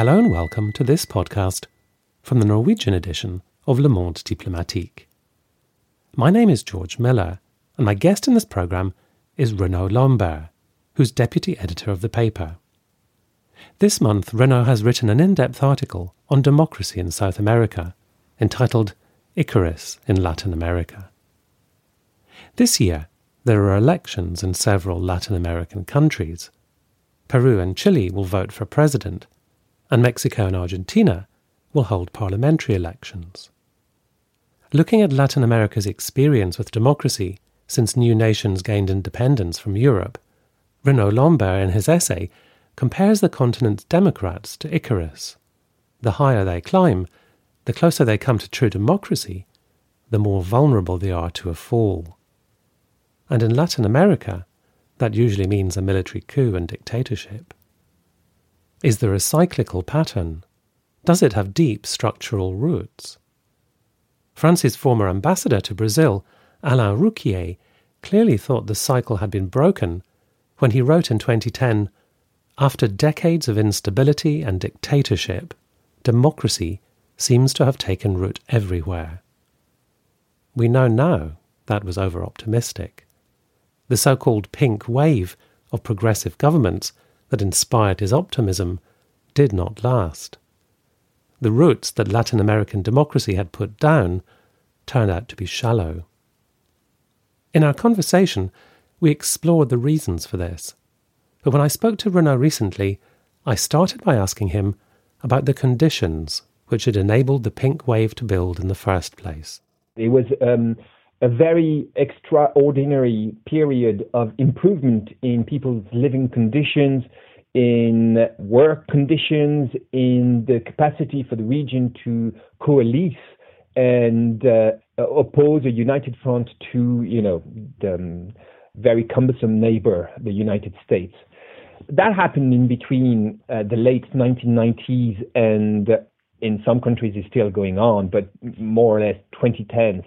Hello and welcome to this podcast from the Norwegian edition of Le Monde Diplomatique. My name is George Miller, and my guest in this programme is Renaud Lambert, who's deputy editor of the paper. This month, Renaud has written an in depth article on democracy in South America, entitled Icarus in Latin America. This year, there are elections in several Latin American countries. Peru and Chile will vote for president, and Mexico and Argentina will hold parliamentary elections. Looking at Latin America's experience with democracy since new nations gained independence from Europe, Renaud Lambert in his essay compares the continent's democrats to Icarus. The higher they climb, the closer they come to true democracy, the more vulnerable they are to a fall. And in Latin America, that usually means a military coup and dictatorship. Is there a cyclical pattern? Does it have deep structural roots? France's former ambassador to Brazil, Alain Rouquié, clearly thought the cycle had been broken when he wrote in 2010 After decades of instability and dictatorship, democracy seems to have taken root everywhere. We know now that was over optimistic. The so called pink wave of progressive governments that inspired his optimism did not last. The roots that Latin American democracy had put down turned out to be shallow. In our conversation, we explored the reasons for this. But when I spoke to Renaud recently, I started by asking him about the conditions which had enabled the pink wave to build in the first place. It was um, a very extraordinary period of improvement in people's living conditions, in work conditions, in the capacity for the region to coalesce and uh, oppose a united front to, you know, the um, very cumbersome neighbor, the United States. That happened in between uh, the late 1990s and uh, in some countries is still going on, but more or less 2010s.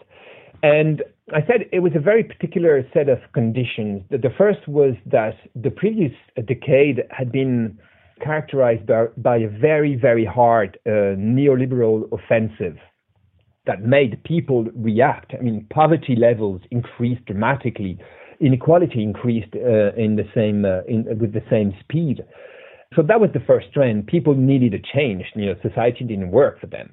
And I said it was a very particular set of conditions. The first was that the previous decade had been characterized by, by a very, very hard uh, neoliberal offensive that made people react. I mean, poverty levels increased dramatically, inequality increased uh, in the same uh, in, with the same speed. So that was the first trend. People needed a change. You know, society didn't work for them.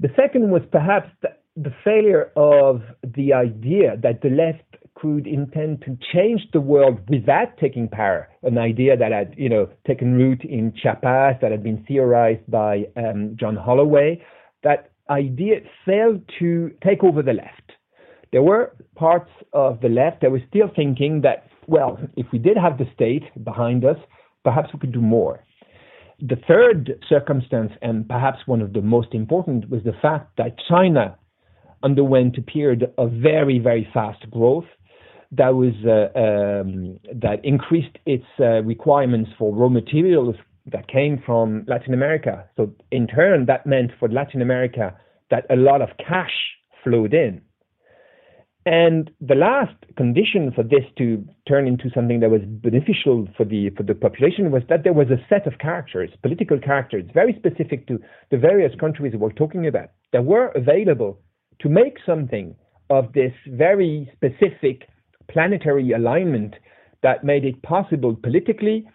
The second was perhaps the failure of the idea that the left could intend to change the world without taking power, an idea that had, you know, taken root in Chiapas, that had been theorized by um, John Holloway, that idea failed to take over the left. There were parts of the left that were still thinking that, well, if we did have the state behind us, perhaps we could do more. The third circumstance, and perhaps one of the most important, was the fact that China underwent a period of very, very fast growth that was uh, um, that increased its uh, requirements for raw materials that came from Latin America. So in turn, that meant for Latin America that a lot of cash flowed in. And the last condition for this to turn into something that was beneficial for the for the population was that there was a set of characters, political characters, very specific to the various countries we're talking about, that were available to make something of this very specific planetary alignment that made it possible politically,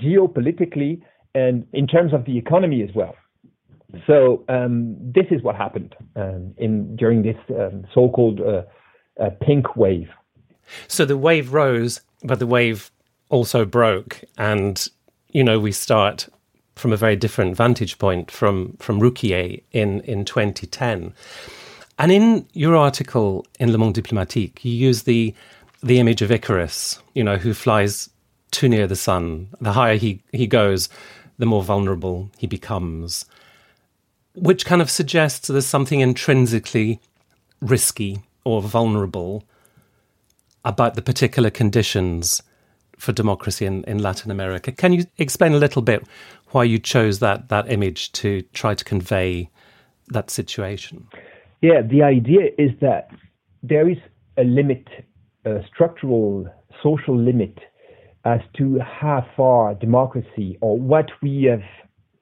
geopolitically, and in terms of the economy as well. So um, this is what happened um, in during this um, so-called uh, uh, pink wave. So the wave rose, but the wave also broke, and you know we start from a very different vantage point from from Rouquié in in 2010. And in your article in Le Monde Diplomatique, you use the the image of Icarus, you know, who flies too near the sun. The higher he, he goes, the more vulnerable he becomes. Which kind of suggests there's something intrinsically risky or vulnerable about the particular conditions for democracy in, in Latin America. Can you explain a little bit why you chose that that image to try to convey that situation? Yeah, the idea is that there is a limit, a structural social limit as to how far democracy or what we have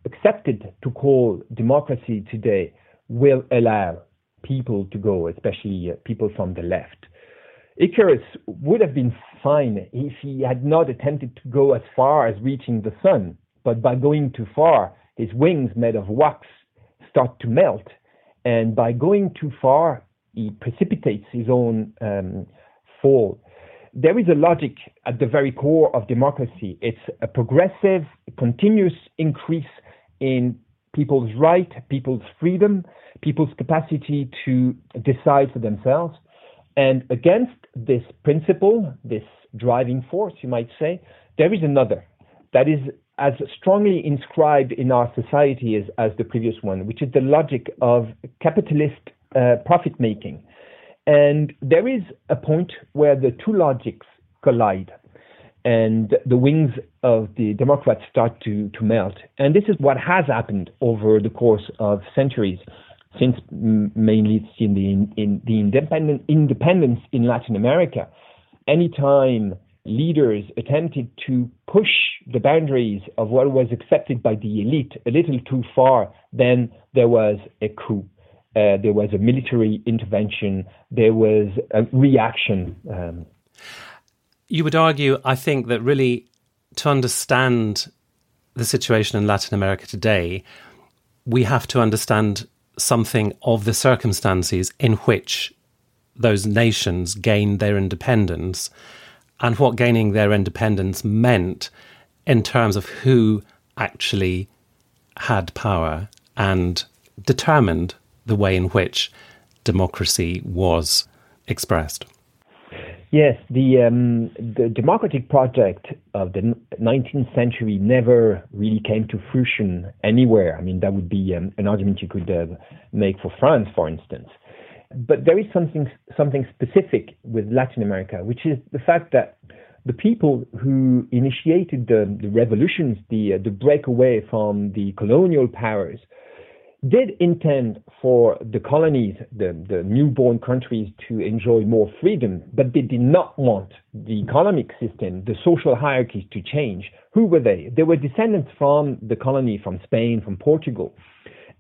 accepted to call democracy today will allow people to go, especially uh, people from the left. Icarus would have been fine if he had not attempted to go as far as reaching the sun, but by going too far, his wings made of wax start to melt, and by going too far, he precipitates his own um, fall. There is a logic at the very core of democracy. It's a progressive, continuous increase in people's right, people's freedom, people's capacity to decide for themselves. And against this principle, this driving force, you might say, there is another that is as strongly inscribed in our society as, as the previous one, which is the logic of capitalist uh, profit making. And there is a point where the two logics collide and the wings of the Democrats start to, to melt. And this is what has happened over the course of centuries, since mainly in the, in the independent, independence in Latin America. Anytime leaders attempted to push the boundaries of what was accepted by the elite a little too far, then there was a coup. Uh, there was a military intervention. There was a reaction. Um, you would argue, I think, that really to understand the situation in Latin America today, we have to understand something of the circumstances in which those nations gained their independence and what gaining their independence meant in terms of who actually had power and determined the way in which democracy was expressed. Yes, the um, the democratic project of the 19th century never really came to fruition anywhere. I mean, that would be um, an argument you could uh, make for France, for instance. But there is something something specific with Latin America, which is the fact that the people who initiated the, the revolutions, the uh, the breakaway from the colonial powers, did intend for the colonies, the, the newborn countries, to enjoy more freedom, but they did not want the economic system, the social hierarchies to change. Who were they? They were descendants from the colony, from Spain, from Portugal.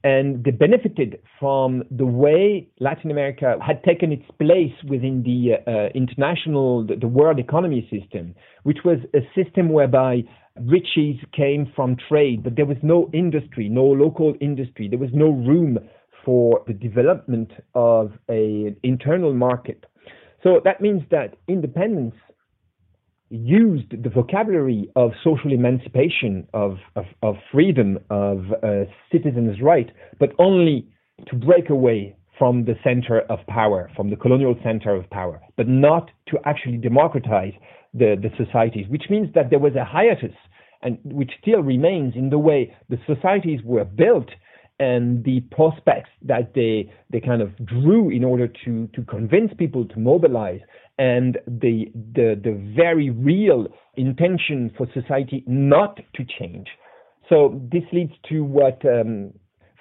And they benefited from the way Latin America had taken its place within the uh, international, the, the world economy system, which was a system whereby riches came from trade, but there was no industry, no local industry. There was no room for the development of an internal market. So that means that independence used the vocabulary of social emancipation, of, of, of freedom, of uh, citizens' right, but only to break away from the center of power, from the colonial center of power, but not to actually democratize the, the societies, which means that there was a hiatus, and which still remains in the way the societies were built and the prospects that they they kind of drew in order to to convince people to mobilize and the the the very real intention for society not to change. So this leads to what um,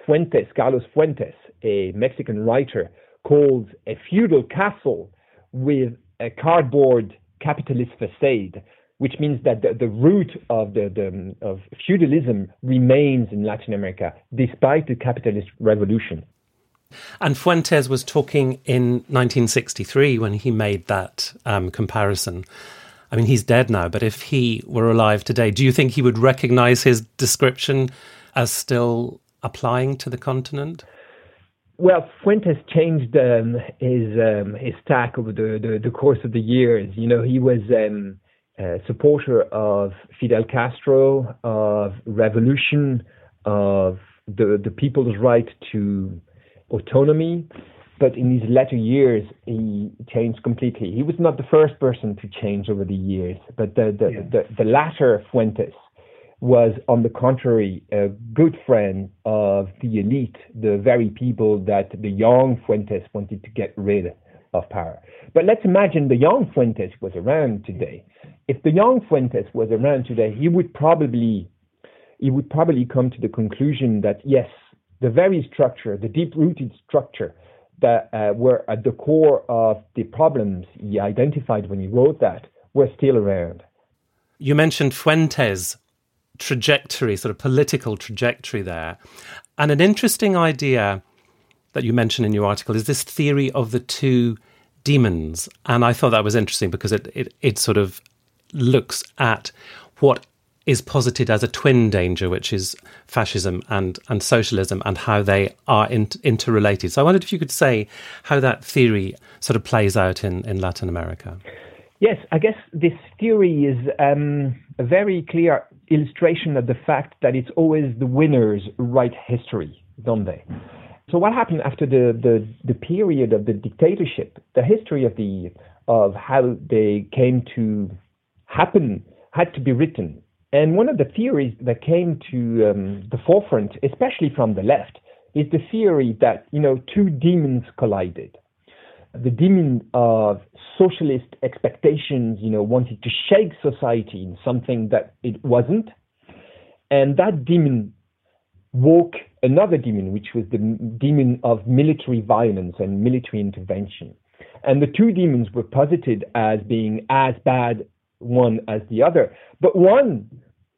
Fuentes, Carlos Fuentes, a Mexican writer, calls a feudal castle with a cardboard capitalist facade, which means that the, the root of the, the of feudalism remains in Latin America despite the capitalist revolution. And Fuentes was talking in 1963 when he made that um, comparison. I mean, he's dead now, but if he were alive today, do you think he would recognize his description as still applying to the continent? Well, Fuentes changed um, his um, his tack over the, the, the, course of the years. You know, he was um, a supporter of Fidel Castro, of revolution, of the the people's right to autonomy. But in his latter years, he changed completely. He was not the first person to change over the years, but the the, yeah. the, the latter Fuentes was, on the contrary, a good friend of the elite, the very people that the young Fuentes wanted to get rid of power. But let's imagine the young Fuentes was around today. If the young Fuentes was around today, he would probably he would probably come to the conclusion that yes, the very structure, the deep-rooted structure that uh, were at the core of the problems he identified when he wrote that were still around. You mentioned Fuentes trajectory, sort of political trajectory there. And an interesting idea that you mention in your article is this theory of the two demons. And I thought that was interesting because it, it, it sort of looks at what is posited as a twin danger, which is fascism and, and socialism, and how they are in, interrelated. So I wondered if you could say how that theory sort of plays out in, in Latin America. Yes, I guess this theory is um, a very clear illustration of the fact that it's always the winners write history, don't they? So what happened after the, the, the period of the dictatorship, the history of the of how they came to happen had to be written and one of the theories that came to um, the forefront, especially from the left, is the theory that you know two demons collided. The demon of socialist expectations, you know, wanted to shake society in something that it wasn't, and that demon woke another demon, which was the demon of military violence and military intervention. And the two demons were posited as being as bad one as the other. But one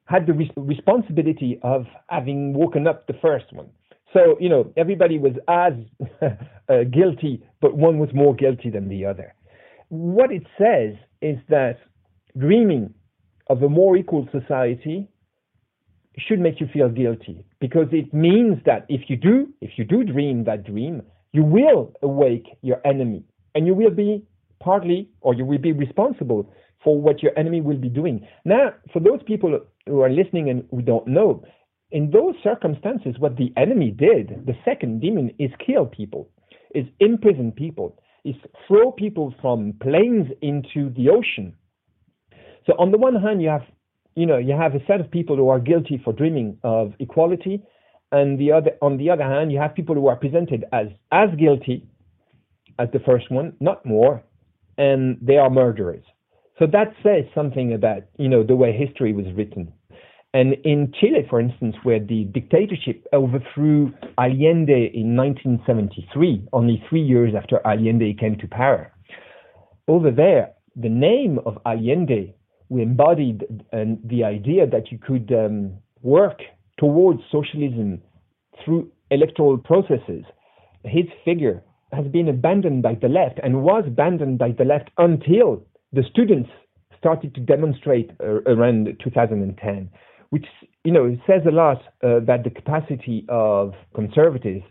had the res- responsibility of having woken up the first one. So, you know, everybody was as uh, guilty, but one was more guilty than the other. What it says is that dreaming of a more equal society should make you feel guilty because it means that if you do, if you do dream that dream, you will awake your enemy and you will be partly or you will be responsible for what your enemy will be doing. Now, for those people who are listening and who don't know, in those circumstances, what the enemy did, the second demon, is kill people, is imprison people, is throw people from planes into the ocean. So on the one hand, you have, you know, you have a set of people who are guilty for dreaming of equality, and the other, on the other hand, you have people who are presented as as guilty as the first one, not more, and they are murderers. So that says something about you know the way history was written. And in Chile, for instance, where the dictatorship overthrew Allende in 1973, only three years after Allende came to power, over there, the name of Allende we embodied the idea that you could um, work towards socialism through electoral processes. His figure has been abandoned by the left and was abandoned by the left until the students started to demonstrate uh, around 2010, which you know says a lot uh, about the capacity of conservatives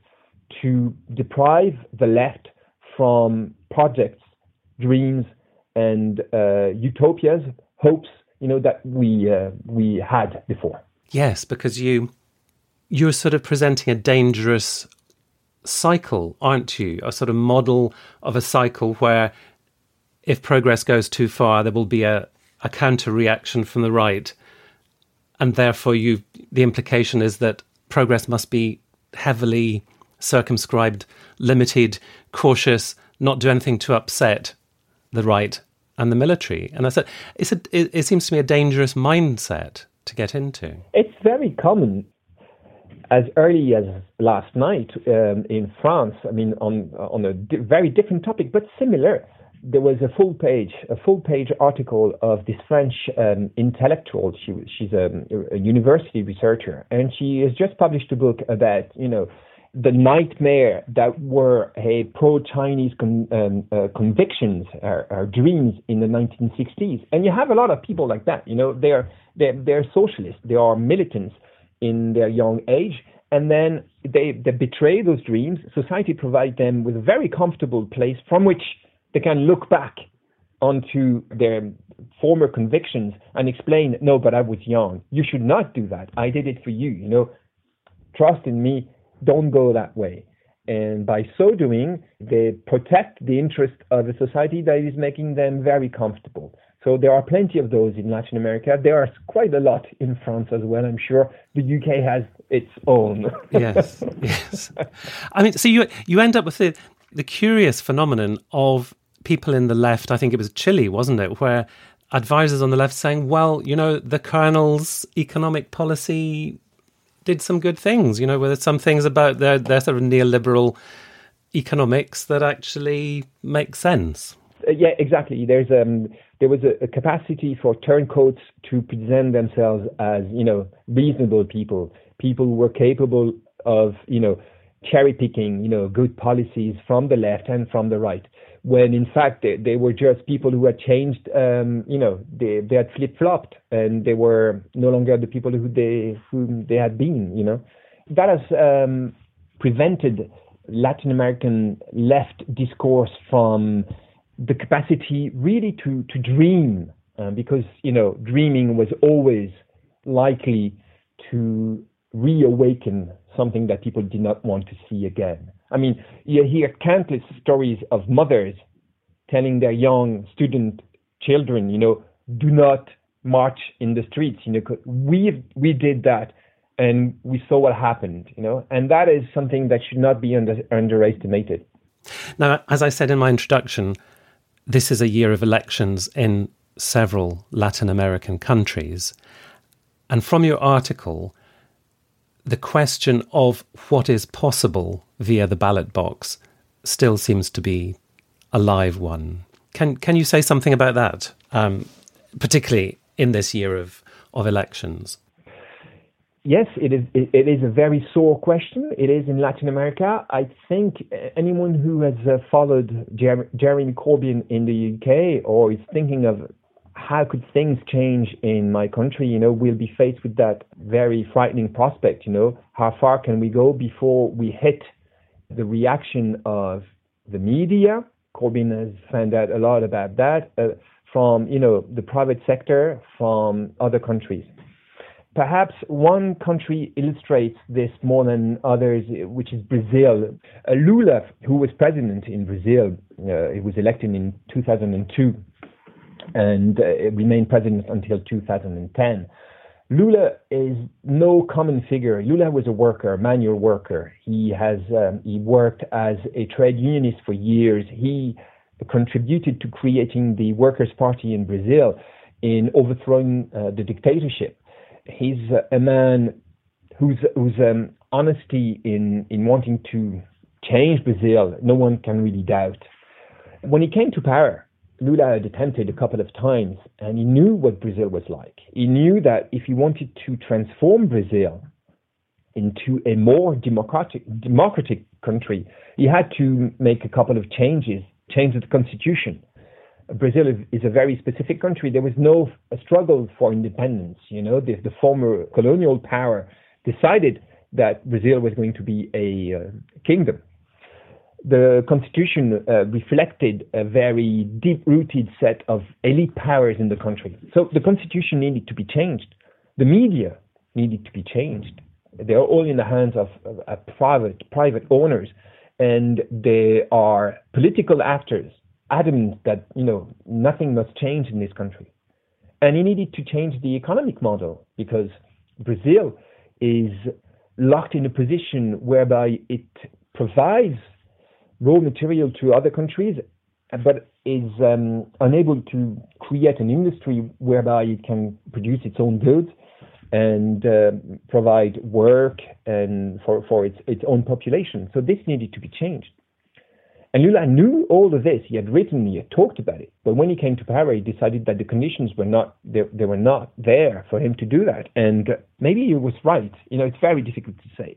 to deprive the left from projects, dreams, and uh, utopias, hopes, you know, that we uh, we had before. Yes, because you you're sort of presenting a dangerous cycle, aren't you? A sort of model of a cycle where if progress goes too far, there will be a, a counter reaction from the right. And therefore, you the implication is that progress must be heavily circumscribed, limited, cautious, not do anything to upset the right and the military. And I said, it's a, it, it seems to me a dangerous mindset to get into. It's very common as early as last night um, in France, I mean, on on a di- very different topic, but similar there was a full page, a full page article of this French um, intellectual. She, she's a, a, university researcher, and she has just published a book about, you know, the nightmare that were a pro-Chinese con, um, uh, convictions, or, or, dreams in the 1960s. And you have a lot of people like that. You know, they're they're, they're socialists, they are militants in their young age, and then they they betray those dreams. Society provides them with a very comfortable place from which they can look back onto their former convictions and explain, no, but I was young. You should not do that. I did it for you. You know, trust in me. Don't go that way. And by so doing, they protect the interest of a society that is making them very comfortable. So there are plenty of those in Latin America. There are quite a lot in France as well. I'm sure the UK has its own. yes, yes. I mean, so you you end up with the the curious phenomenon of people in the left, I think it was Chile, wasn't it, where advisors on the left saying, well, you know, the colonel's economic policy did some good things. You know, there's some things about their, their sort of neoliberal economics that actually make sense. Uh, yeah, exactly. There's um, there was a, a, capacity for turncoats to present themselves as you know reasonable people, people who were capable of you know cherry picking you know good policies from the left and from the right. When in fact they, they were just people who had changed, um, you know, they they had flip flopped and they were no longer the people who they whom they had been. You know, that has um, prevented Latin American left discourse from the capacity really to, to dream, uh, because, you know, dreaming was always likely to reawaken something that people did not want to see again. I mean, you hear countless stories of mothers telling their young student children, you know, do not march in the streets. You know, we we did that and we saw what happened, you know, and that is something that should not be under, underestimated. Now, as I said in my introduction, this is a year of elections in several Latin American countries. And from your article, the question of what is possible via the ballot box still seems to be a live one. Can can you say something about that, um, particularly in this year of of elections? yes, it is. It is a very sore question. It is in Latin America. I think anyone who has uh, followed Jer- Jeremy Corbyn in the UK or is thinking of how could things change in my country, you know, we'll be faced with that very frightening prospect. You know, how far can we go before we hit the reaction of the media? Corbyn has found out a lot about that uh, from, you know, the private sector, from other countries. Perhaps one country illustrates this more than others, which is Brazil. Uh, Lula, who was president in Brazil, uh, he was elected in 2002 and uh, remained president until 2010. Lula is no common figure. Lula was a worker, a manual worker. He has um, he worked as a trade unionist for years. He contributed to creating the Workers' Party in Brazil in overthrowing uh, the dictatorship he's a man whose whose um, honesty in in wanting to change Brazil, no one can really doubt. When he came to power, Lula had attempted a couple of times, and he knew what Brazil was like. He knew that if he wanted to transform Brazil into a more democratic democratic country, he had to make a couple of changes, change the constitution. Brazil is a very specific country. There was no struggle for independence. You know, the, the former colonial power decided that Brazil was going to be a uh, kingdom. The constitution uh, reflected a very deep-rooted set of elite powers in the country. So the constitution needed to be changed. The media needed to be changed. They are all in the hands of, of, of private private owners, and they are political actors adamant that you know nothing must change in this country, and he needed to change the economic model because Brazil is locked in a position whereby it provides raw material to other countries, but is um, unable to create an industry whereby it can produce its own goods and uh, provide work and for, for its, its own population. So this needed to be changed. And Lula knew all of this. He had written, he had talked about it. But when he came to power, he decided that the conditions were not they, they were not there for him to do that. And maybe he was right. You know, it's very difficult to say.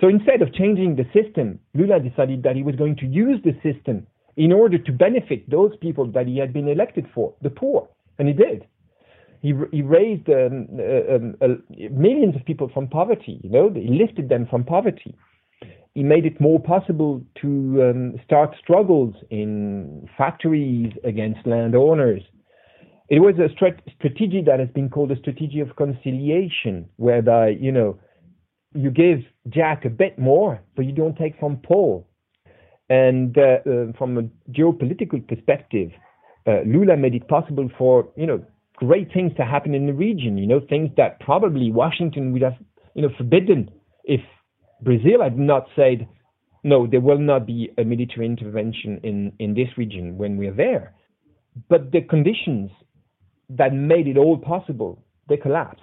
So instead of changing the system, Lula decided that he was going to use the system in order to benefit those people that he had been elected for, the poor. And he did. He, he raised um, uh, um, uh, millions of people from poverty. You know, he lifted them from poverty he made it more possible to um, start struggles in factories against landowners. It was a strat- strategy that has been called a strategy of conciliation, whereby, you know, you give Jack a bit more, but you don't take from Paul. And uh, uh, from a geopolitical perspective, uh, Lula made it possible for, you know, great things to happen in the region, you know, things that probably Washington would have, you know, forbidden if Brazil had not said, no, there will not be a military intervention in, in this region when we're there. But the conditions that made it all possible, they collapsed.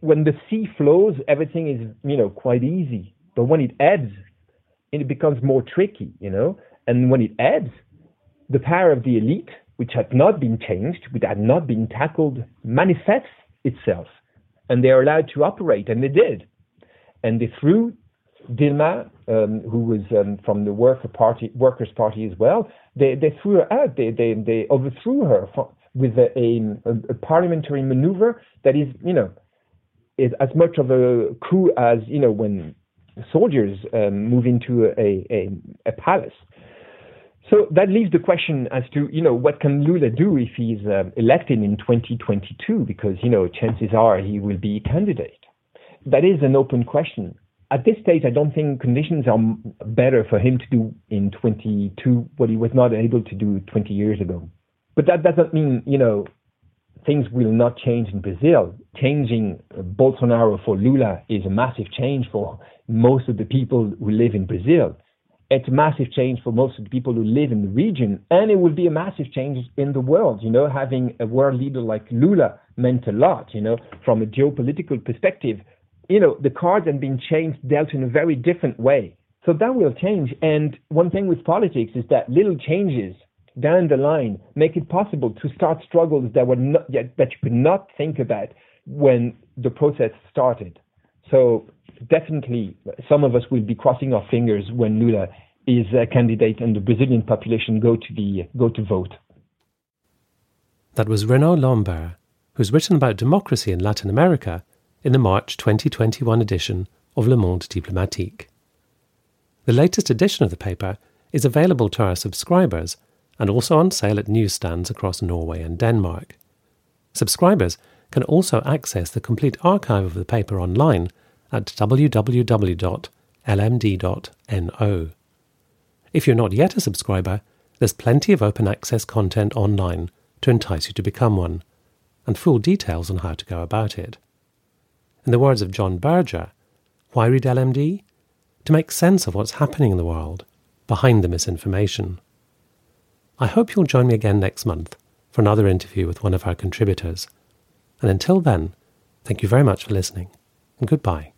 When the sea flows, everything is, you know, quite easy. But when it ebbs, it becomes more tricky, you know. And when it ebbs, the power of the elite, which had not been changed, which had not been tackled, manifests itself. And they are allowed to operate, and they did. And they threw Dilma, um, who was um, from the Worker Party, Workers' Party as well, they, they threw her out. They, they, they overthrew her with a, a, a parliamentary maneuver that is, you know, is as much of a coup as you know when soldiers um, move into a, a, a, palace. So that leaves the question as to you know what can Lula do if he's uh, elected in 2022 because you know chances are he will be a candidate. That is an open question. At this stage, I don't think conditions are better for him to do in 22 what he was not able to do 20 years ago. But that doesn't mean you know things will not change in Brazil. Changing uh, Bolsonaro for Lula is a massive change for most of the people who live in Brazil. It's a massive change for most of the people who live in the region, and it will be a massive change in the world. You know, having a world leader like Lula meant a lot, you know, from a geopolitical perspective. You know, the cards have been changed, dealt in a very different way. So that will change. And one thing with politics is that little changes down the line make it possible to start struggles that were not yet that you could not think about when the process started. So definitely, some of us will be crossing our fingers when Lula is a candidate and the Brazilian population go to the go to vote. That was Renaud Lambert, who's written about democracy in Latin America in the March 2021 edition of Le Monde Diplomatique. The latest edition of the paper is available to our subscribers and also on sale at newsstands across Norway and Denmark. Subscribers can also access the complete archive of the paper online at www.lmd.no. If you're not yet a subscriber, there's plenty of open access content online to entice you to become one, and full details on how to go about it. In the words of John Berger, why read LMD? To make sense of what's happening in the world, behind the misinformation. I hope you'll join me again next month for another interview with one of our contributors. And until then, thank you very much for listening, and goodbye.